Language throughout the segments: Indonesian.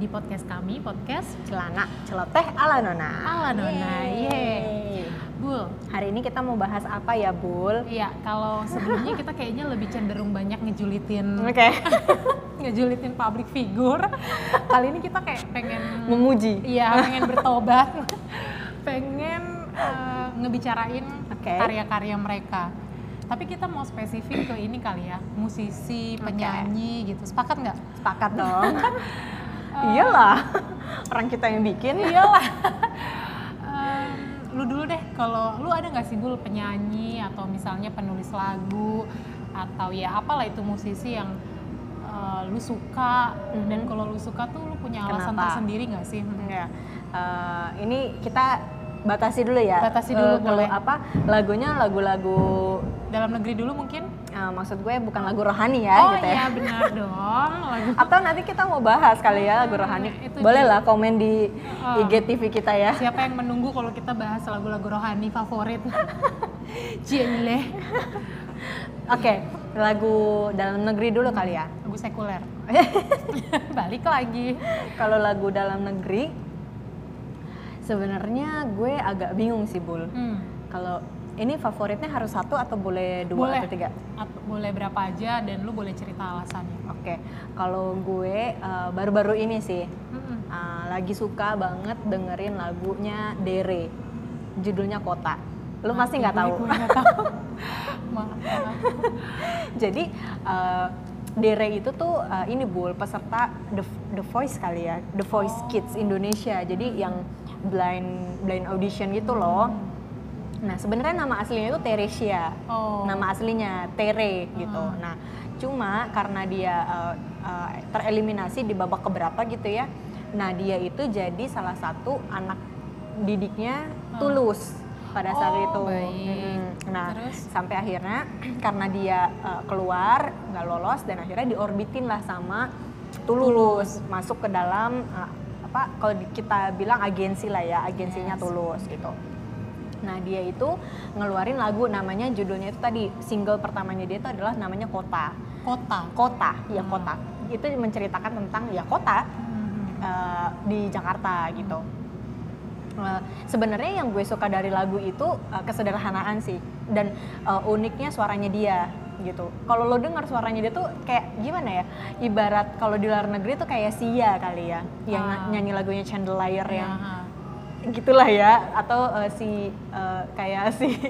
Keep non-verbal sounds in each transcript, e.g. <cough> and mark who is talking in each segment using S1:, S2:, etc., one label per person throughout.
S1: di podcast kami, podcast
S2: Celana celoteh ala nona.
S1: Ala Nona.
S2: Yeay.
S1: Bul.
S2: Hari ini kita mau bahas apa ya, Bul?
S1: Iya, kalau sebelumnya kita kayaknya lebih cenderung banyak ngejulitin
S2: Oke. <laughs>
S1: ngejulitin public figure. Kali ini kita kayak pengen
S2: Memuji.
S1: Iya, pengen bertobat. pengen eh, ngebicarain
S2: Oke.
S1: karya-karya mereka. Tapi kita mau spesifik ke ini kali ya, musisi, penyanyi gitu. Sepakat nggak?
S2: Sepakat dong. <laughs> Iyalah. <laughs> Orang kita yang bikin.
S1: Iyalah. Lu dulu deh, kalau lu ada nggak sih dulu penyanyi atau misalnya penulis lagu atau ya apalah itu musisi yang eh, lu suka
S2: Mhm.
S1: dan kalau lu suka tuh lu punya alasan
S2: Kenapa?
S1: tersendiri nggak sih?
S2: Ya. Eh, ini kita batasi dulu ya.
S1: Batasi dulu,
S2: kalau
S1: boleh.
S2: apa? Lagunya lagu-lagu
S1: Dalam negeri dulu mungkin?
S2: Eh, maksud gue bukan lagu rohani ya
S1: oh
S2: gitu
S1: iya
S2: ya.
S1: benar <laughs> dong, lagu
S2: Atau nanti kita mau bahas kali ya lagu rohani.
S1: itu
S2: Boleh
S1: juga.
S2: lah komen di
S1: Oh.
S2: IGTV kita ya.
S1: Siapa yang menunggu kalau kita bahas lagu-lagu rohani favorit? <laughs> Cile,
S2: Oke, lagu dalam negeri dulu kali ya.
S1: lagu sekuler. <laughs> Balik lagi.
S2: Kalau lagu dalam negeri, sebenarnya gue agak bingung sih bul.
S1: Hmm.
S2: Kalau ini favoritnya harus satu atau boleh dua
S1: boleh.
S2: atau tiga?
S1: At- boleh berapa aja dan lu boleh cerita alasannya.
S2: Oke, kalau gue eh, baru-baru ini sih
S1: Mm-mm.
S2: eh, lagi suka banget dengerin lagunya Dere, judulnya Kota. Lu pasti nggak tahu.
S1: tahu. <laughs>
S2: Jadi eh, Dere itu tuh eh, ini bul peserta The, The Voice kali ya, The Voice
S1: Oh.
S2: Kids Indonesia. Jadi yang blind blind audition gitu loh. Nah sebenarnya nama aslinya itu Teresia.
S1: Oh.
S2: Nama aslinya Tere gitu.
S1: Hmm.
S2: Nah cuma karena dia eh, eh, tereliminasi di babak keberapa gitu ya. Nah dia itu jadi salah satu anak didiknya
S1: Hmm.
S2: Tulus pada saat
S1: Oh,
S2: itu.
S1: baik.
S2: Mm. Nah
S1: Terus?
S2: sampai akhirnya <clears throat> karena dia uh, keluar nggak lolos dan akhirnya diorbitin lah sama Tulus, masuk ke dalam uh, apa kalau kita bilang agensi lah ya agensinya
S1: Yes.
S2: Tulus gitu. Nah dia itu ngeluarin lagu namanya judulnya itu tadi single pertamanya dia itu adalah namanya Kota.
S1: Kota.
S2: Kota ya
S1: Hmm.
S2: Kota. Itu menceritakan tentang ya kota
S1: Hmm.
S2: uh, di Jakarta gitu. Uh, Sebenarnya yang gue suka dari lagu itu uh, kesederhanaan sih dan uh, uniknya suaranya dia gitu. Kalau lo dengar suaranya dia tuh kayak gimana ya? Ibarat kalau di luar negeri tuh kayak Sia kali ya, yang
S1: Ah.
S2: nyanyi lagunya Chandelier yang
S1: Ya.
S2: Gitulah ya atau uh, si uh, kayak si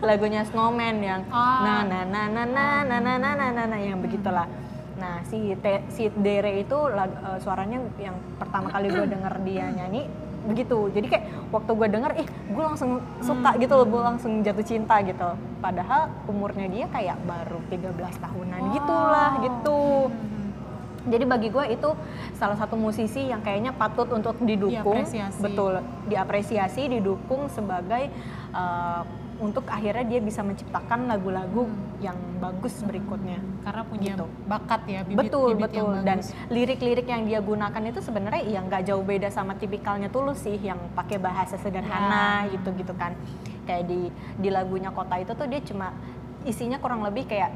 S2: lagunya Snowman yang
S1: Ah.
S2: na na na na na na na na na na na yang begitulah. Nah si Te- si Dere itu lag- uh, suaranya yang pertama kali gue denger dia nyanyi begitu. Jadi kayak waktu gue denger, ih gue langsung suka gitu loh, gue langsung jatuh cinta gitu. Padahal umurnya dia kayak baru 13 tahunan
S1: Wow.
S2: gitulah gitu.
S1: Hmm.
S2: Jadi bagi gue itu salah satu musisi yang kayaknya patut untuk didukung,
S1: Diapresiasi.
S2: betul, diapresiasi, didukung sebagai uh, untuk akhirnya dia bisa menciptakan lagu-lagu yang bagus berikutnya.
S1: Karena punya
S2: Gitu.
S1: bakat ya, bibit,
S2: betul
S1: bibit
S2: betul
S1: yang
S2: dan
S1: bagus.
S2: lirik-lirik yang dia gunakan itu sebenarnya ya nggak jauh beda sama tipikalnya tulus sih yang pakai bahasa sederhana
S1: Ya.
S2: gitu gitu kan kayak di di lagunya kota itu tuh dia cuma isinya kurang lebih kayak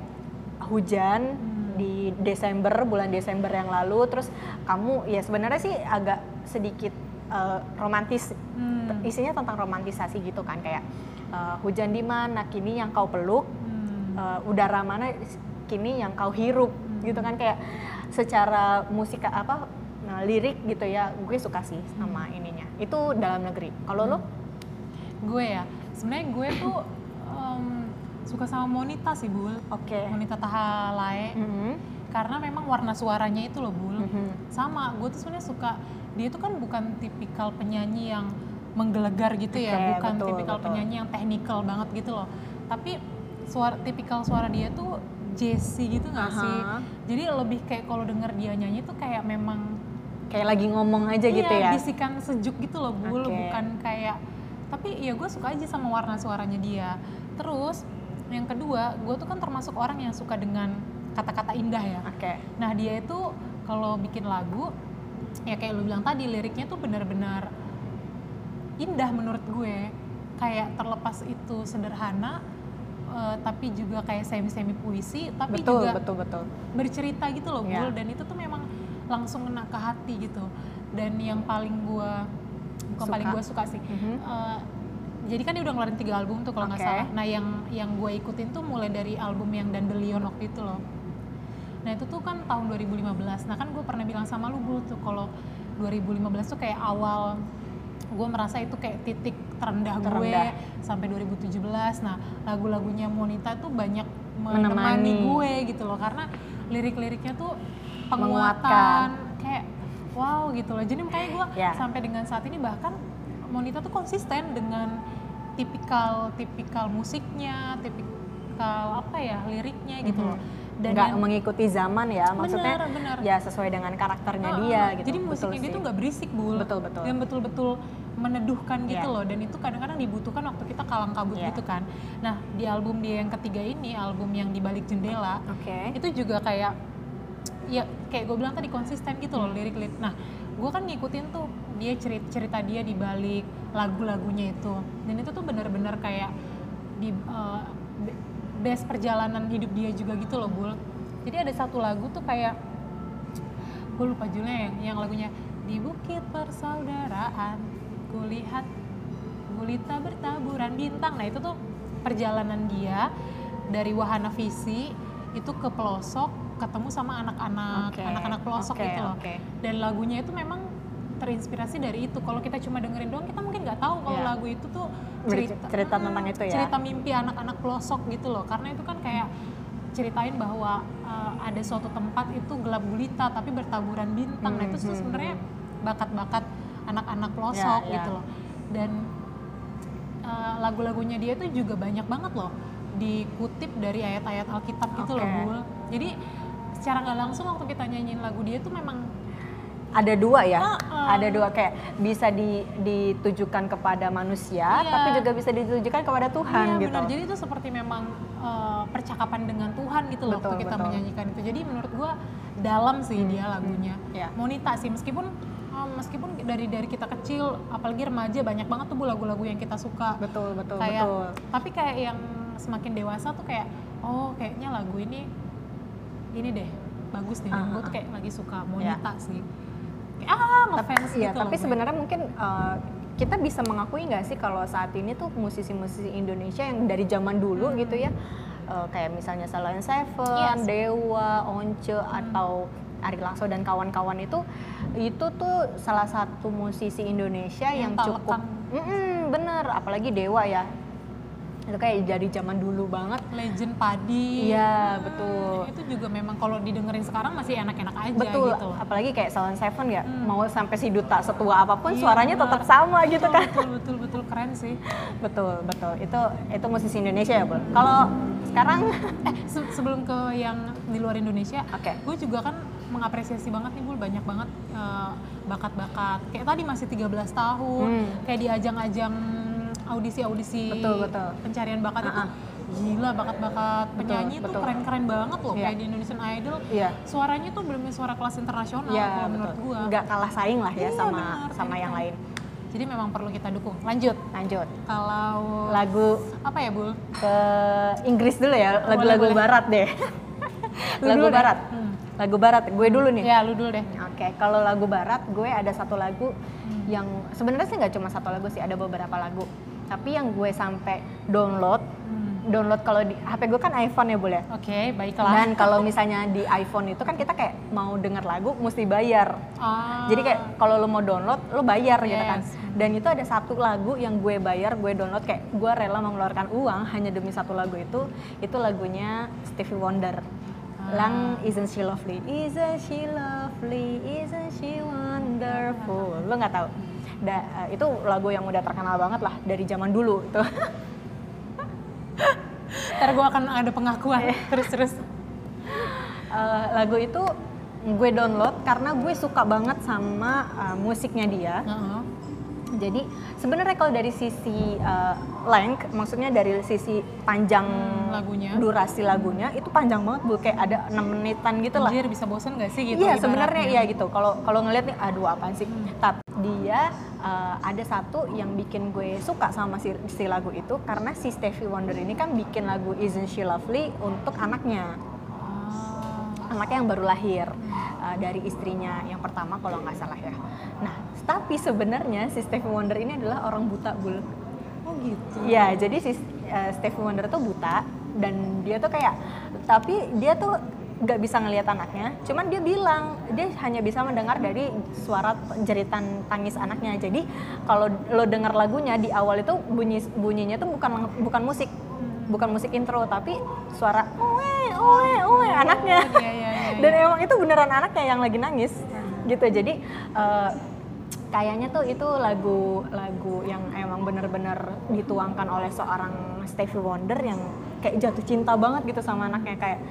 S2: hujan
S1: Hmm.
S2: Di Desember bulan Desember yang lalu terus kamu ya sebenarnya sih agak sedikit eh, romantis
S1: Hmm.
S2: isinya tentang romantisasi gitu kan kayak eh, hujan di mana kini yang kau peluk
S1: Hmm.
S2: uh, udara mana kini yang kau hirup
S1: Hmm.
S2: gitu kan kayak secara musik apa nah, lirik gitu ya gue suka sih sama
S1: Hmm.
S2: ininya itu dalam negeri kalau lo
S1: gue ya sebenarnya gue tuh suka sama Monita sih bul
S2: oke
S1: Monita Tahalae
S2: Mhm.
S1: karena memang warna suaranya itu loh bul
S2: Mhm.
S1: sama gue tuh sebenarnya suka dia tuh kan bukan tipikal penyanyi yang menggelegar gitu ya
S2: Oke,
S1: bukan
S2: betul,
S1: tipikal
S2: betul.
S1: penyanyi yang teknikal banget gitu loh tapi suara tipikal suara dia tuh Jesse gitu nggak
S2: Aha.
S1: sih jadi lebih kayak kalau denger dia nyanyi tuh kayak memang
S2: kayak lagi ngomong aja
S1: iya,
S2: gitu ya
S1: bisikan sejuk gitu loh bul
S2: Oke.
S1: bukan kayak tapi ya gue suka aja sama warna suaranya dia terus yang kedua gue tuh kan termasuk orang yang suka dengan kata-kata indah ya
S2: oke
S1: nah dia itu kalau bikin lagu ya kayak lu bilang tadi liriknya tuh benar-benar indah menurut gue kayak terlepas itu sederhana eh, tapi juga kayak semi-semi puisi tapi
S2: betul
S1: juga
S2: betul betul
S1: bercerita gitu loh. Bul dan itu tuh memang langsung kena ke hati gitu dan yang paling gue bukan
S2: Suka.
S1: paling gue suka sih
S2: Mhm.
S1: Eh, jadi kan dia udah ngeluarin tiga album tuh kalau nggak salah nah yang yang gue ikutin tuh mulai dari album yang Dandelion waktu itu loh nah itu tuh kan tahun 2015 nah kan gue pernah bilang sama lu Bul, tuh kalau 2015 tuh kayak awal gue merasa itu kayak titik terendah, gue
S2: Terendah.
S1: sampai 2017 nah lagu-lagunya Monita tuh banyak
S2: Menemani.
S1: menemani gue gitu loh karena lirik-liriknya tuh penguatan
S2: Menguatkan.
S1: kayak wow gitu loh jadi makanya gue
S2: Ya.
S1: sampai dengan saat ini bahkan Monita tuh konsisten dengan tipikal tipikal musiknya tipikal apa ya liriknya gitu
S2: Mhm.
S1: loh dan
S2: nggak
S1: yang-
S2: mengikuti zaman ya maksudnya
S1: Benar, benar.
S2: ya sesuai dengan karakternya
S1: Ah,
S2: dia gitu
S1: Jadi
S2: Betul
S1: musiknya dia
S2: sih.
S1: tuh nggak berisik bul.
S2: Betul, betul.
S1: Dan betul-betul meneduhkan gitu
S2: Iya.
S1: loh. Dan itu kadang-kadang dibutuhkan waktu kita kalang kabut
S2: Iya.
S1: gitu kan. Nah di album dia yang ketiga ini, album yang di balik jendela,
S2: oke
S1: itu juga kayak ya kayak gue bilang tadi konsisten gitu
S2: Hmm.
S1: loh lirik-lirik. Nah gue kan ngikutin tuh dia cerita cerita dia di balik lagu-lagunya itu. Dan itu tuh benar-benar kayak di be- best perjalanan hidup dia juga gitu loh bul. Jadi ada satu lagu tuh kayak gue lupa judulnya yang, yang lagunya di bukit persaudaraan kulihat gulita bertaburan bintang nah itu tuh perjalanan dia dari wahana visi itu ke pelosok ketemu sama anak-anak
S2: Oke,
S1: anak-anak pelosok
S2: oke,
S1: gitu loh
S2: oke.
S1: dan lagunya itu memang terinspirasi dari itu kalau kita cuma dengerin doang kita mungkin nggak tahu kalau
S2: Iya.
S1: lagu itu tuh cerita
S2: cerita
S1: Ah,
S2: tentang itu ya.
S1: cerita mimpi anak-anak pelosok gitu loh karena itu kan kayak ceritain bahwa uh, ada suatu tempat itu gelap gulita tapi bertaburan bintang nah itu tuh
S2: Mhm.
S1: sebenarnya bakat-bakat anak-anak pelosok
S2: Ya, ya.
S1: gitu loh dan uh, lagu-lagunya dia tuh juga banyak banget loh dikutip dari ayat-ayat Alkitab gitu loh
S2: Oke.
S1: Bul jadi secara nggak langsung waktu kita nyanyiin lagu dia tuh memang
S2: ada dua ya
S1: Ah, ah.
S2: ada dua kayak bisa di- ditujukan kepada manusia
S1: Iya.
S2: tapi juga bisa ditujukan kepada Tuhan
S1: iya,
S2: gitu
S1: benar. Jadi itu seperti memang uh, percakapan dengan Tuhan gitu loh
S2: Betul,
S1: waktu kita
S2: betul.
S1: menyanyikan itu. Jadi menurut gua dalam sih
S2: Hmm,
S1: dia lagunya.
S2: hmm, iya.
S1: Monita sih meskipun uh, meskipun dari dari kita kecil apalagi remaja banyak banget tuh lagu-lagu yang kita suka.
S2: betul betul
S1: kayak
S2: betul
S1: tapi kayak yang semakin dewasa tuh kayak oh kayaknya lagu ini ini deh bagus nih.
S2: Ah,
S1: gue
S2: ah,
S1: tuh
S2: ah.
S1: kayak lagi suka Monita
S2: Iya.
S1: sih. Ah ngefans
S2: iya
S1: gitu
S2: tapi
S1: loh,
S2: sebenarnya mungkin uh, kita bisa mengakui nggak sih kalau saat ini tuh musisi-musisi Indonesia yang dari zaman dulu
S1: Hmm.
S2: gitu ya uh, kayak misalnya Salon Seven,
S1: Yes.
S2: Dewa, Once atau Ari Lasso dan kawan-kawan itu itu tuh salah satu musisi Indonesia
S1: Yang
S2: yang, cukup
S1: lekang.
S2: Mm-mm, bener apalagi Dewa ya itu kayak dari zaman dulu banget.
S1: Legend padi.
S2: Iya, betul.
S1: itu juga memang kalau didengerin sekarang masih enak-enak aja
S2: betul
S1: gitu.
S2: apalagi kayak Salon Seven ya.
S1: Hmm.
S2: mau sampai si duta setua apa pun
S1: Iya,
S2: suaranya
S1: benar.
S2: tetap sama gitu
S1: Betul,
S2: kan.
S1: betul betul betul. Keren sih.
S2: Betul betul. Itu itu musisi Indonesia ya bu kalau sekarang? <laughs>
S1: Eh se- sebelum ke yang di luar Indonesia
S2: oke.
S1: gue juga kan mengapresiasi banget nih Bul. Banyak banget eh, bakat-bakat. Kayak tadi masih 13 tahun.
S2: Hmm.
S1: kayak di ajang-ajang audisi-audisi
S2: Betul, betul.
S1: pencarian bakat itu
S2: Ah, ah.
S1: gila bakat-bakat
S2: Betul,
S1: penyanyi tuh
S2: betul.
S1: keren-keren banget loh
S2: Iya.
S1: kayak di Indonesian Idol
S2: iya
S1: suaranya tuh belum suara kelas internasional
S2: iya
S1: kalau
S2: betul
S1: menurut gua
S2: nggak kalah saing lah ya
S1: Iya,
S2: sama
S1: benar,
S2: sama yang lain
S1: jadi memang perlu kita dukung lanjut
S2: lanjut
S1: kalau
S2: lagu
S1: apa ya Bul?
S2: ke Inggris dulu ya lagu-lagu barat deh <laughs> lagu
S1: dulu deh.
S2: barat
S1: Hmm.
S2: lagu barat gue dulu nih
S1: ya lu dulu deh
S2: Oke, kalau lagu barat gue ada satu lagu
S1: Hmm.
S2: yang sebenarnya sih nggak cuma satu lagu sih, ada beberapa lagu. Tapi yang gue sampai download,
S1: Hmm.
S2: download kalau di HP gue kan iPhone ya boleh.
S1: oke baiklah
S2: Dan kalau misalnya di iPhone itu kan kita kayak mau denger lagu mesti bayar.
S1: Ah.
S2: Jadi kayak kalau lo mau download, lo bayar gitu kan.
S1: Yes.
S2: Dan itu ada satu lagu yang gue bayar, gue download kayak gue rela mengeluarkan uang hanya demi satu lagu itu. Itu lagunya Stevie Wonder.
S1: Ah.
S2: Lang Isn't She Lovely? Isn't she lovely? Isn't she wonderful? Lo nggak tahu? Da, eh, itu lagu yang udah terkenal banget lah dari zaman dulu itu.
S1: ntar gue akan ada pengakuan
S2: Iya.
S1: terus terus
S2: Eh, lagu itu gue download karena gue suka banget sama eh, musiknya dia.
S1: Heeh.
S2: Jadi sebenarnya kalau dari sisi uh, length, maksudnya dari sisi panjang
S1: Hmm, lagunya.
S2: durasi lagunya itu panjang banget bu, kayak ada 6 menitan gitu lah.
S1: Anjir bisa bosen gak sih gitu
S2: Iya sebenarnya iya gitu. Kalau kalau ngeliat nih, aduh apaan sih?
S1: Hmm.
S2: Tapi dia uh, ada satu yang bikin gue suka sama si, si lagu itu karena si Stevie Wonder ini kan bikin lagu Isn't She Lovely untuk anaknya
S1: Ah.
S2: anaknya yang baru lahir. Uh, dari istrinya yang pertama kalau nggak salah ya. Nah, tapi sebenarnya si Stevie Wonder ini adalah orang buta bul.
S1: Oh gitu.
S2: Iya, jadi si uh, Stevie Wonder tuh buta dan dia tuh kayak tapi dia tuh nggak bisa ngelihat anaknya, cuman dia bilang dia hanya bisa mendengar dari suara jeritan tangis anaknya. Jadi kalau lo dengar lagunya di awal itu bunyi bunyinya tuh bukan bukan musik, bukan musik intro tapi suara oe oe oe anaknya.
S1: Iya, iya, iya, <laughs> iya.
S2: Dan emang itu beneran anaknya yang lagi nangis gitu. Jadi eh, kayaknya tuh itu lagu lagu yang emang bener-bener dituangkan oleh seorang Stevie Wonder yang kayak jatuh cinta banget gitu sama anaknya kayak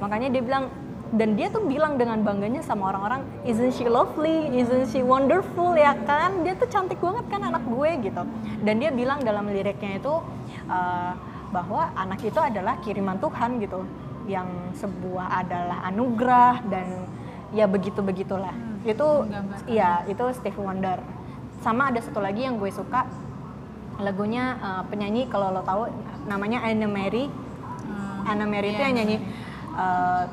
S2: makanya dia bilang dan dia tuh bilang dengan bangganya sama orang-orang isn't she lovely? Isn't she wonderful? Ya kan? Dia tuh cantik banget kan anak gue gitu. Dan dia bilang dalam liriknya itu uh, bahwa anak itu adalah kiriman Tuhan gitu. Yang sebuah adalah anugerah dan ya begitu begitulah.
S1: Hmm,
S2: itu iya itu Stevie Wonder. Sama ada satu lagi yang gue suka. Lagunya uh, penyanyi kalau lo tahu namanya Anna Mary.
S1: Hmm,
S2: Anna Mary itu
S1: iya,
S2: yang nyanyi uh,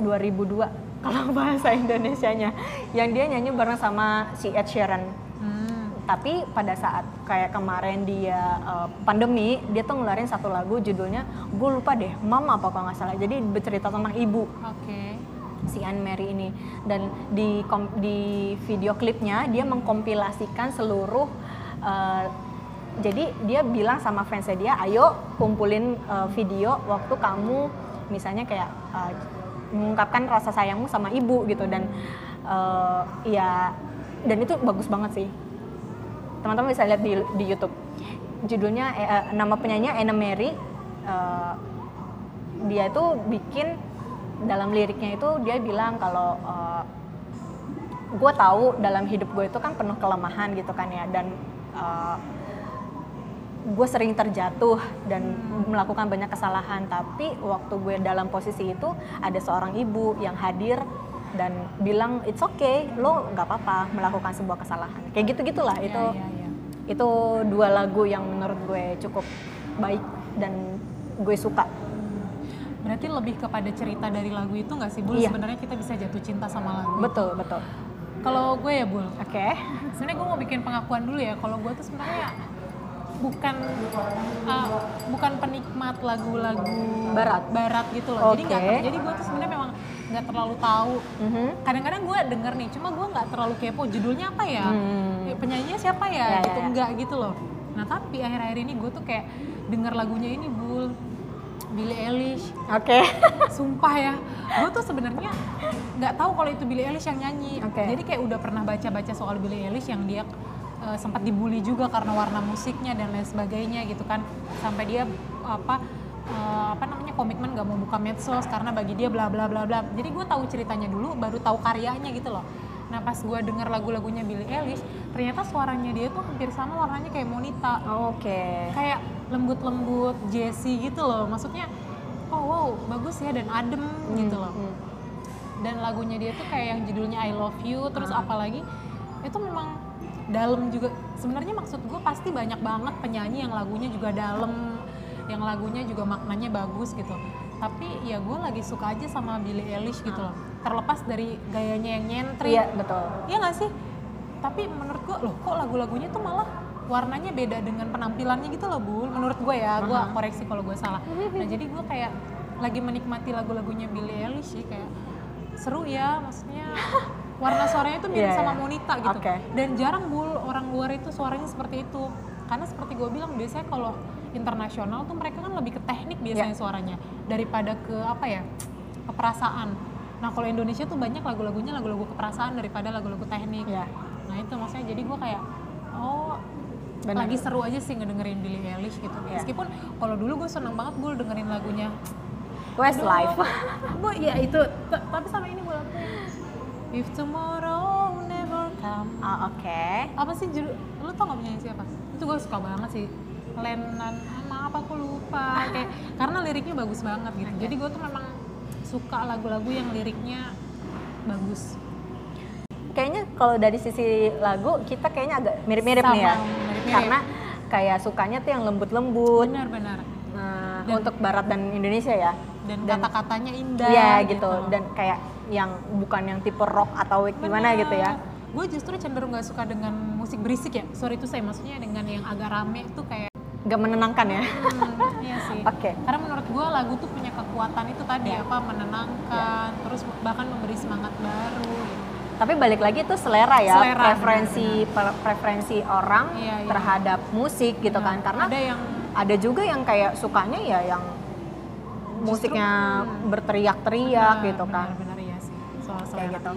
S2: 2002 kalau <laughs> bahasa Indonesianya yang dia nyanyi bareng sama si Ed Sheeran
S1: Hmm.
S2: tapi pada saat kayak kemarin dia uh, pandemi dia tuh ngeluarin satu lagu judulnya gue lupa deh mama apa kalau nggak salah jadi bercerita tentang ibu
S1: Oke.
S2: si Anne Mary ini dan di kom- di video klipnya dia mengkompilasikan seluruh uh, jadi dia bilang sama fansnya dia ayo kumpulin uh, video waktu kamu misalnya kayak uh, mengungkapkan rasa sayangmu sama ibu gitu. Dan uh, ya dan itu bagus banget sih. Teman-teman bisa lihat di, di YouTube. Judulnya eh, nama penyanyinya Anna Mary. Eh, dia itu bikin dalam liriknya itu dia bilang kalau gue tahu dalam hidup gue itu kan penuh kelemahan gitu kan ya. Dan gue sering terjatuh dan melakukan banyak kesalahan tapi waktu gue dalam posisi itu ada seorang ibu yang hadir dan bilang it's okay lo nggak apa-apa melakukan sebuah kesalahan kayak gitu gitulah
S1: Iya,
S2: itu
S1: iya, iya.
S2: itu dua lagu yang menurut gue cukup baik dan gue suka
S1: Berarti lebih kepada cerita dari lagu itu nggak sih, Bul?
S2: Iya.
S1: Sebenarnya kita bisa jatuh cinta sama lagu.
S2: betul betul
S1: Kalau gue ya, Bul,
S2: oke
S1: sebenarnya gue mau bikin pengakuan dulu ya kalau gue tuh sebenarnya bukan uh, bukan penikmat lagu-lagu
S2: Barat?
S1: barat gitu loh jadi nggak jadi gue tuh sebenarnya memang nggak terlalu tahu
S2: Mhm.
S1: kadang-kadang gue denger nih cuma gue nggak terlalu kepo judulnya apa ya
S2: Hmm.
S1: Penyanyinya siapa ya,
S2: Ya, ya,
S1: gitu
S2: ya.
S1: enggak gitu loh nah tapi akhir-akhir ini gue tuh kayak denger lagunya ini bul Billie Eilish
S2: oke <laughs>
S1: Sumpah ya, gue tuh sebenarnya nggak tahu kalau itu Billie Eilish yang nyanyi.
S2: Oke.
S1: Jadi kayak udah pernah baca-baca soal Billie Eilish yang dia eh, sempat dibully juga karena warna musiknya dan lain sebagainya gitu kan. Sampai dia apa eh, apa namanya komitmen nggak mau buka medsos karena bagi dia bla bla bla bla. Jadi gue tahu ceritanya dulu, baru tahu karyanya gitu loh. Nah pas gue denger lagu-lagunya Billie Eilish, ternyata suaranya dia tuh hampir sama warnanya kayak Monita
S2: oke
S1: kayak lembut-lembut Jessie gitu loh maksudnya oh wow bagus ya dan adem gitu loh
S2: Hmm.
S1: dan lagunya dia tuh kayak yang judulnya I Love You terus
S2: Ah.
S1: apalagi itu memang dalam juga sebenarnya maksud gue pasti banyak banget penyanyi yang lagunya juga dalam yang lagunya juga maknanya bagus gitu tapi ya gue lagi suka aja sama Billie Eilish gitu loh terlepas dari gayanya yang nyentrik
S2: iya betul
S1: Iya nggak sih? Tapi menurut gua loh kok lagu-lagunya tuh malah warnanya beda dengan penampilannya gitu loh Bul. Menurut gue ya, gua
S2: Aha.
S1: koreksi kalau gue salah. Nah jadi gua kayak lagi menikmati lagu-lagunya Billie Eilish sih kayak seru ya maksudnya <laughs> warna suaranya tuh mirip
S2: Iya,
S1: sama
S2: iya.
S1: Monita gitu.
S2: Oke.
S1: Dan jarang Bul orang luar itu suaranya seperti itu. Karena seperti gue bilang biasanya kalau internasional tuh mereka kan lebih ke teknik biasanya
S2: Iya.
S1: suaranya daripada ke apa ya ke perasaan. Nah kalau Indonesia tuh banyak lagu-lagunya lagu-lagu keperasaan daripada lagu-lagu teknik.
S2: ya
S1: Nah itu maksudnya jadi gue kayak oh
S2: Benar.
S1: lagi seru aja sih ngedengerin Billie Eilish gitu.
S2: Iya.
S1: Meskipun kalau dulu gue seneng banget gue dengerin lagunya.
S2: Westlife
S1: Bu ya itu tapi sama ini gue lakuin. If tomorrow never come.
S2: Ah, oke
S1: Apa sih judul? Lu tau gak penyanyi siapa? Itu gue suka banget sih. Lenan, ah, maaf aku lupa. Kayak <laughs> karena liriknya bagus banget gitu. Jadi gue tuh memang suka lagu-lagu yang liriknya bagus.
S2: kayaknya kalau dari sisi lagu kita kayaknya agak mirip-mirip nih ya
S1: Sama, mirip-mirip.
S2: karena kayak sukanya tuh yang lembut-lembut
S1: Benar-benar.
S2: Nah,
S1: Dan-
S2: untuk barat dan Indonesia ya
S1: dan,
S2: Dan-
S1: kata-katanya indah
S2: Iya gitu. dan kayak yang bukan yang tipe rock atau gimana gitu ya.
S1: gue justru cenderung gak suka dengan musik berisik ya sorry itu saya maksudnya dengan yang agak rame tuh kayak
S2: Gak menenangkan ya.
S1: hmm, iya sih <laughs>
S2: Oke.
S1: karena menurut gue lagu tuh punya kekuatan itu tadi
S2: Iya.
S1: apa menenangkan terus bahkan memberi semangat baru gitu.
S2: Tapi balik lagi itu selera ya,
S1: Selera,
S2: preferensi pre- preferensi orang
S1: Iya, iya.
S2: terhadap musik gitu kan. Karena
S1: ada yang
S2: ada juga yang kayak sukanya ya yang musiknya berteriak-teriak gitu kan.
S1: benar iya sih soal
S2: Kayak
S1: selera
S2: gitu.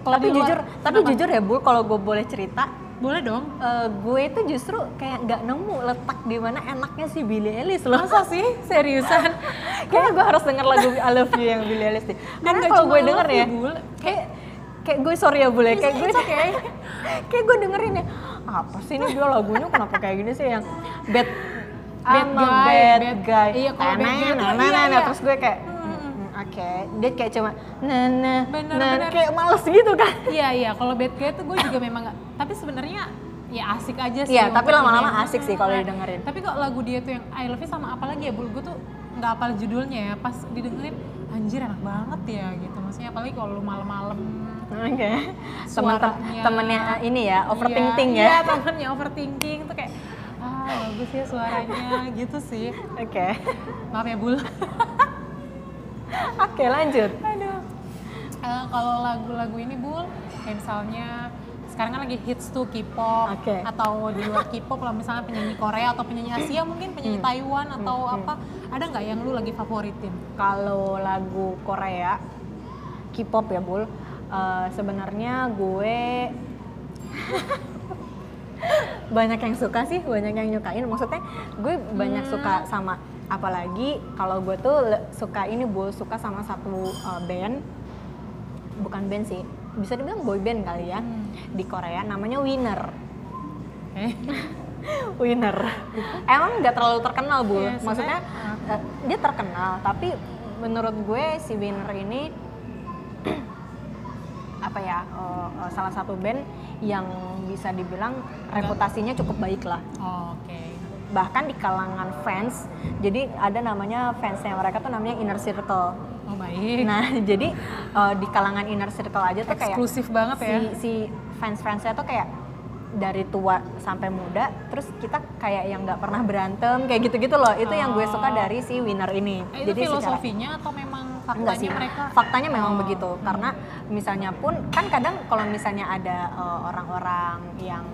S1: Kalau
S2: tapi
S1: di luar-
S2: jujur, tapi
S1: kenapa?
S2: jujur ya Bu, kalau gue boleh cerita,
S1: boleh dong
S2: eh, gue itu justru kayak nggak nemu letak di mana enaknya si Billie Eilish loh.
S1: masa sih seriusan <laughs>
S2: Kayaknya gue harus denger lagu I Love You yang Billie Eilish deh. Karena kalau gue denger
S1: You,
S2: ya,
S1: Bul.
S2: kayak kayak gue sorry ya boleh kayak gue
S1: okay. <laughs>
S2: kayak gue dengerin ya apa sih ini dia lagunya kenapa kayak gini sih yang bad
S1: Bad
S2: I'm
S1: guy,
S2: bad,
S1: bad-
S2: guy
S1: iya, kalau bad
S2: Nah,
S1: guy tuh,
S2: nah, nah,
S1: iya,
S2: nah, nah.
S1: iya.
S2: terus gue kayak.
S1: "Hmm,
S2: oke dia kayak cuma nah nah
S1: Bener,
S2: nah
S1: bener.
S2: kayak males gitu kan
S1: Iya iya, kalau bad guy tuh gue juga memang gak, tapi sebenarnya ya asik aja sih.
S2: Iya, tapi lama-lama asik sih kalau
S1: Nah,
S2: didengerin.
S1: Tapi kok lagu dia tuh yang I Love You sama apa lagi ya, Bul? Gue tuh nggak apal judulnya ya, pas didengerin anjir enak banget ya gitu. Maksudnya apalagi kalau lu malam-malam
S2: oke <laughs> teman
S1: Suaranya.
S2: temennya ini ya overthinking
S1: Iya,
S2: ya
S1: Iya, <laughs> temennya overthinking tuh kayak bagus ya suaranya gitu sih.
S2: oke
S1: Maaf ya, Bul.
S2: oke lanjut
S1: Aduh. Eh, kalau lagu-lagu ini Bul, kayak misalnya sekarang kan lagi hits tuh K-pop
S2: Oke.
S1: atau di luar K-pop lah misalnya penyanyi Korea atau penyanyi Asia mungkin penyanyi
S2: Hmm.
S1: Taiwan atau
S2: Hmm,
S1: apa ada nggak yang lu lagi favoritin?
S2: kalau lagu Korea K-pop ya Bul eh, sebenarnya gue <laughs> banyak yang suka sih banyak yang nyukain maksudnya gue banyak
S1: Hmm.
S2: suka sama apalagi kalau gue tuh suka ini Bul suka sama satu eh, band bukan band sih bisa dibilang boy band kali ya
S1: Hmm.
S2: di Korea namanya Winner
S1: Eh, <laughs>
S2: Winner. Emang nggak terlalu terkenal bu.
S1: Iya,
S2: Maksudnya eh, dia terkenal, tapi menurut gue si Winner ini <clears throat> <clears throat> apa ya eh, salah satu band yang bisa dibilang reputasinya cukup baik lah.
S1: oh, oke.
S2: Bahkan di kalangan fans, jadi ada namanya fansnya mereka tuh namanya Inner Circle.
S1: Oh baik.
S2: Nah <laughs> jadi eh, di kalangan Inner Circle aja tuh kayak
S1: Eksklusif banget
S2: si,
S1: ya.
S2: si fans-fansnya tuh kayak dari tua sampai muda terus kita kayak yang nggak pernah berantem kayak gitu-gitu loh itu yang gue suka
S1: Oh.
S2: dari si winner ini
S1: Eh, itu
S2: secara-
S1: filosofinya atau memang
S2: enggak
S1: faktanya
S2: sih
S1: mereka?
S2: faktanya memang
S1: Oh.
S2: begitu karena misalnya pun kan kadang kalau misalnya ada eh, orang-orang yang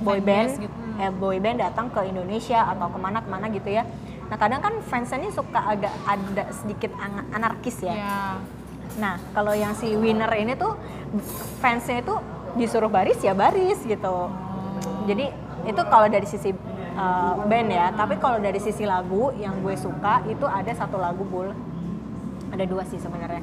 S2: boy band
S1: gitu. Hmm.
S2: eh, boy band datang ke Indonesia atau ke mana ke mana gitu ya nah kadang kan fansnya ini suka agak ada sedikit anarkis ya
S1: Ya.
S2: Nah, kalau yang si winner ini tuh fansnya itu disuruh baris ya baris gitu. Jadi itu kalau dari sisi uh, band ya, tapi kalau dari sisi lagu yang gue suka itu ada satu lagu bul, ada dua sih sebenarnya.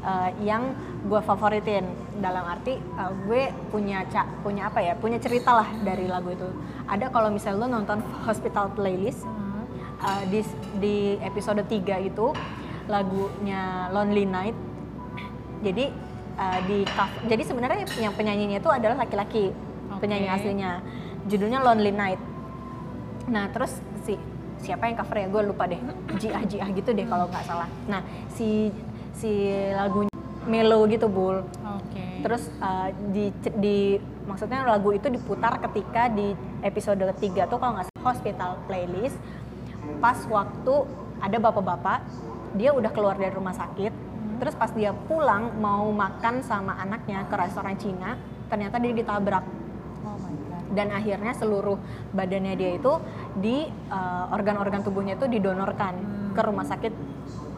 S2: Uh, yang gue favoritin dalam arti uh, gue punya ca punya apa ya punya cerita lah dari lagu itu ada kalau misalnya lo nonton Hospital Playlist
S1: Hmm.
S2: uh, di di episode 3 itu lagunya Lonely Night. Jadi uh, di jadi sebenarnya yang penyanyinya itu adalah laki-laki
S1: Oke.
S2: penyanyi aslinya. Judulnya Lonely Night. Nah terus siapa yang cover ya gue lupa deh Jiah Jiah gitu deh kalau nggak salah. Nah si si lagunya melo gitu bul.
S1: Oke.
S2: Terus uh, di, di maksudnya lagu itu diputar ketika di episode ketiga tuh kalau nggak salah hospital playlist pas waktu ada bapak-bapak dia udah keluar dari rumah sakit terus pas dia pulang mau makan sama anaknya ke restoran Cina ternyata dia ditabrak
S1: Oh my god.
S2: Dan akhirnya seluruh badannya dia itu di uh, organ-organ tubuhnya itu didonorkan
S1: Hmm.
S2: ke rumah sakit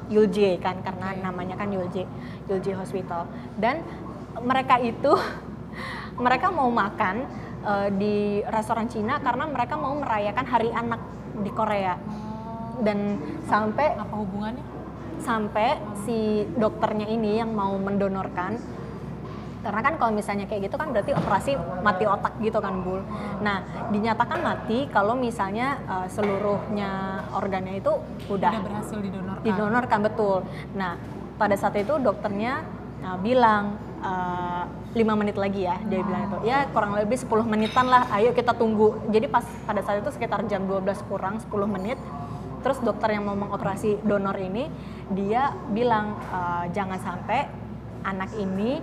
S2: Yulje kan karena
S1: Oke.
S2: namanya kan Yulje Yulje Hospital dan mereka itu <laughs> mereka mau makan uh, di restoran Cina karena mereka mau merayakan Hari Anak di Korea
S1: Oh,
S2: dan sampai
S1: apa hubungannya?
S2: sampai si dokternya ini yang mau mendonorkan karena kan kalau misalnya kayak gitu kan berarti operasi mati otak gitu kan bul. Nah dinyatakan mati kalau misalnya uh, seluruhnya organnya itu
S1: Udah
S2: udah
S1: berhasil didonorkan.
S2: didonorkan betul. Nah pada saat itu dokternya uh, bilang uh, lima menit lagi ya dia bilang itu ya kurang lebih 10 menitan lah ayo kita tunggu jadi pas pada saat itu sekitar jam 12 kurang 10 menit terus dokter yang mau mengoperasi donor ini dia bilang "Eh, jangan sampai anak ini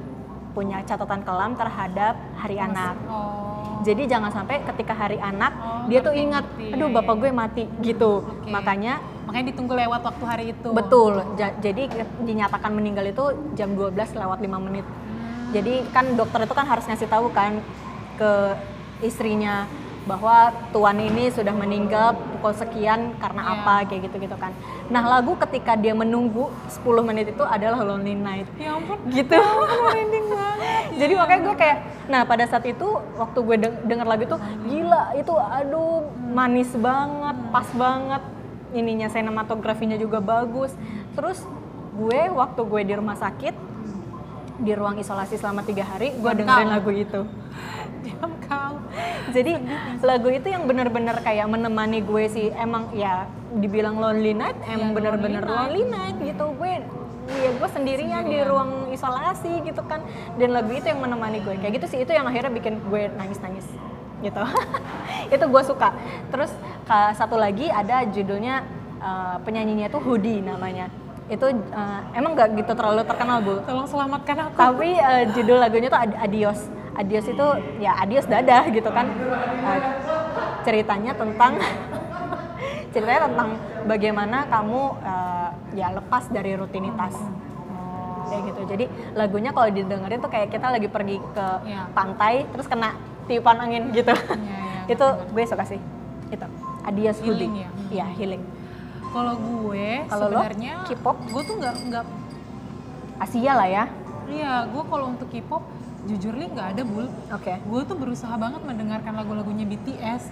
S2: punya catatan kelam terhadap hari anak
S1: Oh.
S2: jadi jangan sampai ketika hari anak
S1: Oh,
S2: dia tuh ingat aduh bapak gue mati gitu
S1: Oke.
S2: makanya
S1: Makanya ditunggu lewat waktu hari itu.
S2: betul Ja- jadi dinyatakan meninggal itu jam 12 lewat 5 menit
S1: Hmm.
S2: jadi kan dokter itu kan harus ngasih tahu kan ke istrinya bahwa tuan ini sudah meninggal pukul sekian karena
S1: Iya.
S2: apa kayak gitu-gitu kan. Nah, lagu ketika dia menunggu 10 menit itu adalah Lonely Night.
S1: Ya ampun,
S2: Gitu.
S1: banget. <laughs>
S2: Jadi makanya gue kayak nah pada saat itu waktu gue deng- denger lagu itu gila itu aduh manis banget, pas banget ininya sinematografinya juga bagus. Terus gue waktu gue di rumah sakit di ruang isolasi selama tiga hari gue dengerin lagu itu. <laughs>
S1: Diam kau.
S2: Jadi lagu itu yang bener-bener kayak menemani gue sih. Emang ya dibilang lonely night emang
S1: Iya,
S2: bener-bener
S1: lonely
S2: lonely night gitu. Gue ya gue sendirian di ruang isolasi gitu kan. Dan lagu itu yang menemani gue. Kayak gitu sih itu yang akhirnya bikin gue nangis-nangis gitu. <laughs> Itu gue suka. Terus satu lagi ada judulnya uh, penyanyinya itu Hoodie namanya itu uh, emang gak gitu terlalu terkenal bu
S1: Tolong selamatkan aku.
S2: tapi eh, judul lagunya tuh Ad- Adios. Adios itu ya adios dadah gitu kan. Eh, ceritanya tentang <laughs> ceritanya tentang bagaimana kamu eh, ya lepas dari rutinitas. Kayak gitu. Jadi lagunya kalau didengerin tuh kayak kita lagi pergi ke
S1: Iya.
S2: pantai terus kena tiupan angin gitu.
S1: Iya, iya,
S2: itu gue suka sih. Itu. Adios
S1: Healing
S2: Hoodie.
S1: ya?
S2: Iya, healing.
S1: Kalau gue sebenarnya
S2: K-pop?
S1: gue tuh nggak nggak
S2: Asia lah ya.
S1: iya gue kalau untuk K-pop jujur li nggak ada bul.
S2: Oke.
S1: Gue tuh berusaha banget mendengarkan lagu-lagunya BTS.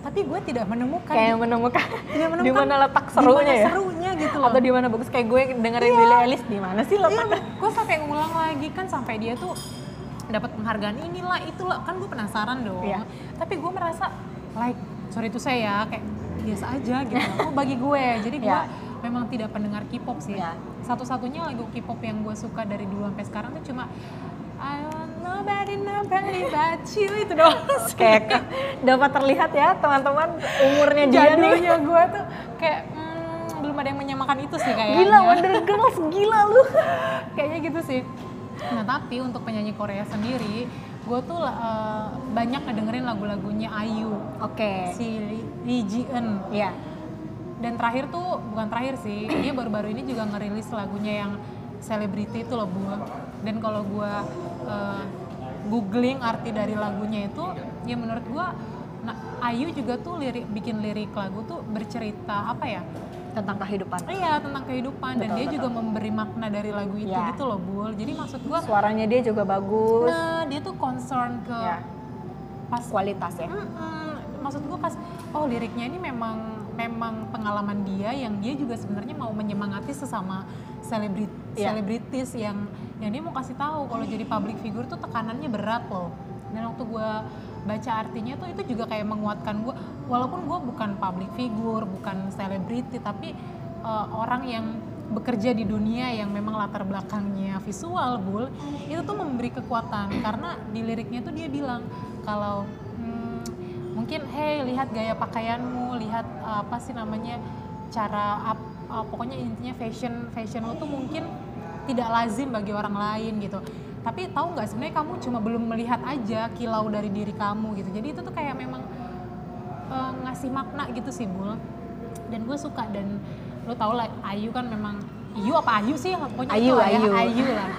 S1: Tapi gue tidak menemukan
S2: Kayak menemukan,
S1: tidak <laughs>
S2: di
S1: menemukan
S2: mana letak
S1: di
S2: serunya ya.
S1: serunya gitu loh.
S2: atau di mana bagus kayak gue dengerin Billie Eilish di mana sih
S1: Iya,
S2: letaknya
S1: gue sampai ngulang lagi kan sampai dia tuh dapat penghargaan inilah itulah kan gue penasaran dong.
S2: Iya.
S1: Tapi gue merasa like sorry itu saya ya kayak biasa aja gitu. Oh bagi gue jadi <laughs> gue
S2: Iya.
S1: memang tidak pendengar K-pop sih.
S2: Iya.
S1: Satu-satunya lagu K-pop yang gue suka dari dulu sampai sekarang tuh cuma I want nobody nobody but you itu doang. <laughs>
S2: kayak dapat terlihat ya teman-teman umurnya dia nih
S1: Jadulnya <laughs> gue tuh kayak hmm, belum ada yang menyamakan itu sih kayaknya.
S2: gila Wonder Girls gila lu
S1: kayaknya gitu sih nah tapi untuk penyanyi Korea sendiri gue tuh eh, banyak ngedengerin lagu-lagunya Ayu
S2: oke.
S1: si Lee Ji Eun
S2: Iya.
S1: Dan terakhir tuh bukan terakhir sih <clears throat> dia baru-baru ini juga ngerilis lagunya yang Celebrity itu loh bu. Dan kalau gue eh, googling arti dari lagunya itu ya menurut gue nah, Ayu juga tuh lirik bikin lirik lagu tuh bercerita apa ya
S2: tentang kehidupan
S1: Iya tentang kehidupan dan
S2: Betul,
S1: dia
S2: betul.
S1: juga memberi makna dari lagu itu
S2: Iya.
S1: gitu loh Bul. Jadi maksud gua
S2: suaranya dia juga bagus
S1: nah dia tuh concern ke
S2: ya
S1: pas
S2: kualitas ya
S1: Mm-mm. maksud gua pas oh liriknya ini memang memang pengalaman dia yang dia juga sebenarnya mau menyemangati sesama selebrit
S2: Iya.
S1: selebritis yang yang dia mau kasih tahu kalau jadi public figure tuh tekanannya berat loh. Dan waktu gua baca artinya tuh itu juga kayak menguatkan gua walaupun gua bukan public figure, bukan selebriti tapi eh, orang yang bekerja di dunia yang memang latar belakangnya visual, Bul, itu tuh memberi kekuatan karena di liriknya tuh dia bilang kalau hmm, mungkin hey lihat gaya pakaianmu, lihat eh, apa sih namanya cara ap- eh, pokoknya intinya fashion fashion lo tuh mungkin tidak lazim bagi orang lain gitu. Tapi tahu nggak sebenarnya kamu cuma belum melihat aja kilau dari diri kamu gitu. Jadi itu tuh kayak memang eh, ngasih makna gitu sih Bul. Dan gue suka dan lo tau lah Ayu kan memang Ayu apa Ayu sih pokoknya
S2: Ayu,
S1: lah ya,
S2: Ayu.
S1: Ayu lah. <laughs>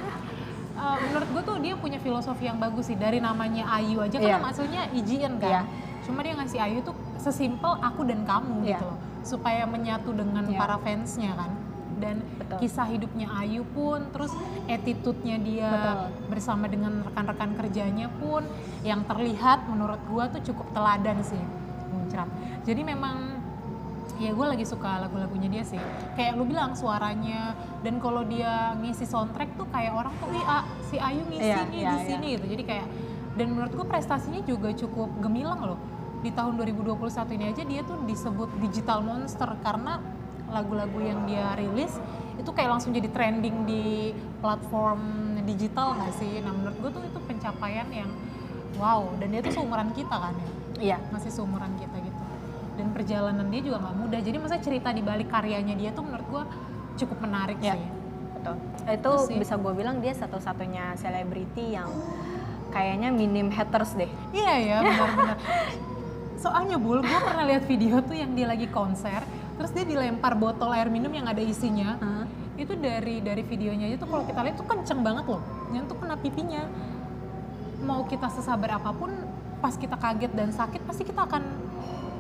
S1: Eh, menurut gue tuh dia punya filosofi yang bagus sih dari namanya Ayu aja kan
S2: Iya.
S1: nama aslinya Ijian kan.
S2: Iya.
S1: Cuma dia ngasih Ayu tuh sesimpel aku dan kamu
S2: Iya.
S1: gitu loh. Supaya menyatu dengan
S2: Iya.
S1: para fansnya kan. Dan
S2: Betul.
S1: kisah hidupnya Ayu pun terus attitude-nya dia
S2: Betul.
S1: bersama dengan rekan-rekan kerjanya pun yang terlihat menurut gua tuh cukup teladan sih. Muncrat. Jadi memang ya gue lagi suka lagu-lagunya dia sih kayak lu bilang suaranya dan kalau dia ngisi soundtrack tuh kayak orang tuh Ih, ah, si Ayu ngisi
S2: Iya,
S1: nih
S2: iya,
S1: di
S2: iya.
S1: sini gitu jadi kayak dan menurut gue prestasinya juga cukup gemilang loh di tahun 2021 ini aja dia tuh disebut digital monster karena lagu-lagu yang dia rilis itu kayak langsung jadi trending di platform digital nggak sih? Nah menurut gue tuh itu pencapaian yang wow dan dia tuh seumuran kita kan ya?
S2: Iya.
S1: Masih seumuran kita gitu. Dan perjalanan dia juga nggak mudah. Jadi masa cerita di balik karyanya dia tuh menurut gue cukup menarik
S2: Ya.
S1: sih.
S2: betul. Itu
S1: Itu sih.
S2: bisa gue bilang dia satu-satunya selebriti yang kayaknya minim haters deh.
S1: Iya ya benar-benar. <laughs> Soalnya bul gue pernah lihat video tuh yang dia lagi konser terus dia dilempar botol air minum yang ada isinya. Itu dari dari videonya aja tuh kalau kita lihat tuh kenceng banget loh. Yang tuh kena pipinya. Mau kita sesabar apa pun pas kita kaget dan sakit pasti kita akan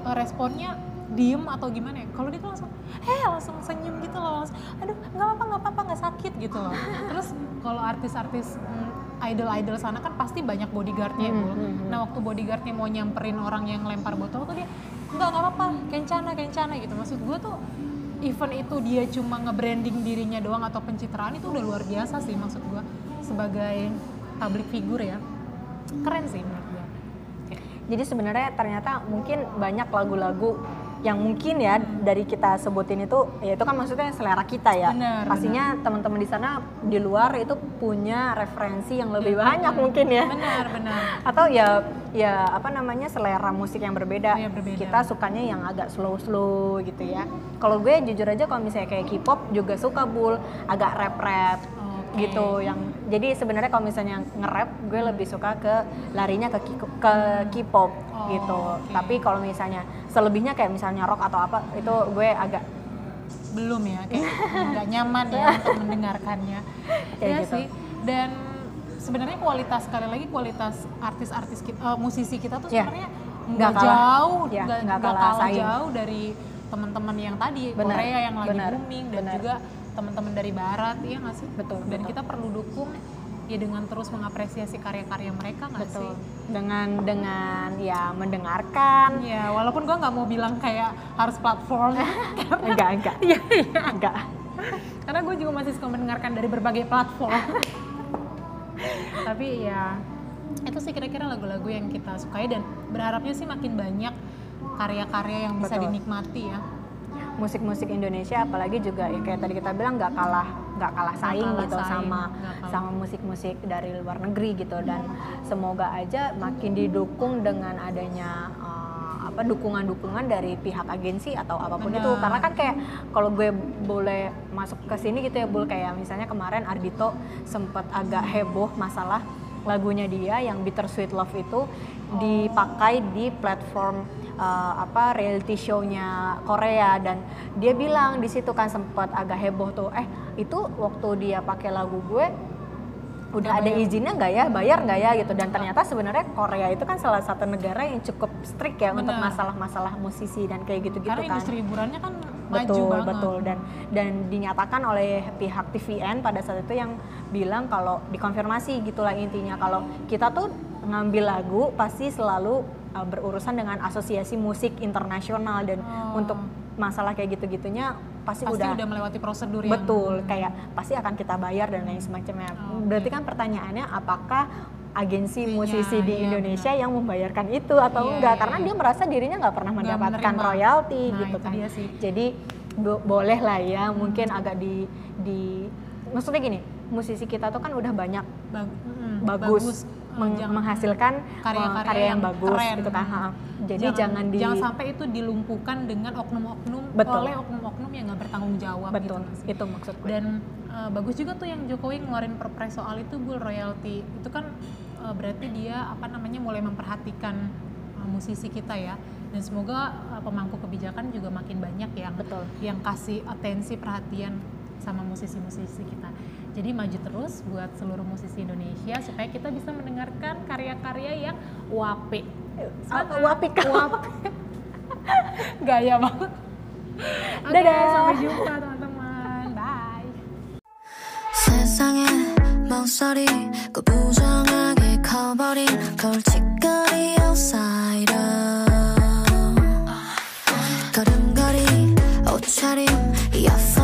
S1: eh, responnya diem atau gimana ya. Kalau dia tuh langsung heh langsung senyum gitu loh langsung aduh nggak apa-apa nggak apa-apa nggak sakit gitu loh. Terus kalau artis-artis mm, idol-idol sana kan pasti banyak bodyguardnya ya
S2: Hmm,
S1: Bu.
S2: hmm, hmm.
S1: nah waktu bodyguardnya mau nyamperin orang yang lempar botol tuh dia nggak nggak apa-apa. Kencana kencana gitu. Maksud gue tuh event itu dia cuma nge-branding dirinya doang atau pencitraan itu udah luar biasa sih maksud gue sebagai public figure ya. Keren sih menurut gue
S2: Jadi sebenarnya ternyata mungkin banyak lagu-lagu yang mungkin ya dari kita sebutin itu ya itu kan maksudnya selera kita ya.
S1: Benar,
S2: Pastinya teman-teman di sana di luar itu punya referensi yang lebih banyak mungkin ya.
S1: benar benar <laughs>
S2: Atau ya ya apa namanya selera musik yang berbeda.
S1: Iya, berbeda.
S2: Kita sukanya yang agak slow-slow gitu ya. Kalau gue jujur aja kalau misalnya kayak K-pop juga suka bul agak rap-rap
S1: Oke.
S2: gitu yang jadi sebenarnya kalau misalnya nge-rap gue lebih suka ke larinya ke ke K-pop
S1: Oh,
S2: gitu
S1: oke.
S2: tapi kalau misalnya selebihnya kayak misalnya rock atau apa itu gue agak
S1: belum ya kayak <laughs> nggak nyaman ya untuk mendengarkannya <laughs>
S2: Kayak
S1: ya
S2: gitu.
S1: sih dan sebenarnya kualitas sekali lagi kualitas artis-artis kita eh, musisi kita tuh
S2: Ya.
S1: sebenarnya
S2: Nggak kalah.
S1: jauh
S2: Ya,
S1: nggak
S2: kalah
S1: kalah
S2: saing.
S1: jauh dari teman-teman yang tadi
S2: Benar,
S1: Korea yang lagi
S2: benar,
S1: booming dan
S2: benar.
S1: juga teman-teman dari Barat iya nggak sih?
S2: Betul,
S1: dan
S2: betul.
S1: kita perlu dukung ya dengan terus mengapresiasi karya-karya mereka nggak sih?
S2: Dengan dengan ya mendengarkan.
S1: Ya, walaupun gua nggak mau bilang kayak harus platform, <laughs>
S2: enggak enggak.
S1: Iya, iya. <laughs>
S2: enggak.
S1: Karena gue juga masih suka mendengarkan dari berbagai platform. <laughs> Tapi ya itu sih kira-kira lagu-lagu yang kita sukai dan berharapnya sih makin banyak karya-karya yang bisa
S2: Betul.
S1: dinikmati ya
S2: musik-musik Indonesia apalagi juga ya kayak tadi kita bilang nggak kalah nggak kalah saing
S1: kalah
S2: gitu
S1: saing,
S2: sama
S1: kalah.
S2: sama musik-musik dari luar negeri gitu dan semoga aja makin didukung dengan adanya uh, apa dukungan-dukungan dari pihak agensi atau apa pun
S1: Benar.
S2: itu karena kan kayak kalau gue boleh masuk ke sini gitu ya bul kayak misalnya kemarin Ardito sempet agak heboh masalah lagunya dia yang Bittersweet Love itu dipakai di platform uh, apa reality show-nya Korea. Dan dia bilang di situ kan sempat agak heboh tuh eh itu waktu dia pakai lagu gue udah ada izinnya nggak ya? Bayar nggak ya? Gitu. Dan ternyata sebenarnya Korea itu kan salah satu negara yang cukup strict ya untuk
S1: Benar.
S2: masalah-masalah musisi dan kayak gitu-gitu
S1: karena
S2: kan.
S1: industri hiburannya kan maju
S2: betul
S1: banget.
S2: betul. Dan dan dinyatakan oleh pihak TVN pada saat itu yang bilang kalau dikonfirmasi gitulah intinya. Kalau kita tuh ngambil lagu pasti selalu uh, berurusan dengan asosiasi musik internasional. Dan
S1: Oh.
S2: untuk masalah kayak gitu-gitunya pasti,
S1: pasti
S2: udah,
S1: udah, melewati prosedur yang
S2: betul kayak pasti akan kita bayar dan lain semacamnya.
S1: Oh,
S2: berarti kan pertanyaannya apakah agensi
S1: Iya,
S2: musisi di
S1: iya,
S2: Indonesia yang membayarkan itu atau
S1: Iya,
S2: enggak
S1: iya,
S2: karena
S1: iya.
S2: dia merasa dirinya nggak pernah
S1: Nggak
S2: mendapatkan
S1: menerima.
S2: royalti
S1: Nah,
S2: gitu
S1: itu
S2: kan
S1: sih.
S2: jadi bo- boleh lah ya mungkin agak di di maksudnya gini musisi kita tuh kan udah banyak
S1: Bag- mm,
S2: bagus,
S1: Eh,
S2: meng-
S1: jangan-
S2: menghasilkan
S1: karya-karya
S2: karya yang,
S1: yang
S2: bagus
S1: keren.
S2: gitu kan ha. jadi jangan, di
S1: jangan sampai itu dilumpuhkan dengan oknum-oknum
S2: Betul.
S1: oleh oknum-oknum yang nggak bertanggung jawab
S2: betul
S1: gitu sih?
S2: itu maksud gue
S1: dan uh, bagus juga tuh yang Jokowi ngeluarin perpres soal itu bu royalti. Itu kan uh, berarti dia apa namanya mulai memperhatikan uh, musisi kita ya. Dan semoga uh, pemangku kebijakan juga makin banyak yang
S2: Betul.
S1: yang kasih atensi perhatian sama musisi-musisi kita. Jadi maju terus buat seluruh musisi Indonesia supaya kita bisa mendengarkan karya-karya yang wape.
S2: Apa wapik?
S1: wape. <laughs> Gaya banget.
S2: Dadah.
S1: sampai jumpa
S3: 세상에 망설이 그 부정하게 커버린 걸칫거리 outsider. 걸음걸이 옷차림 이어폰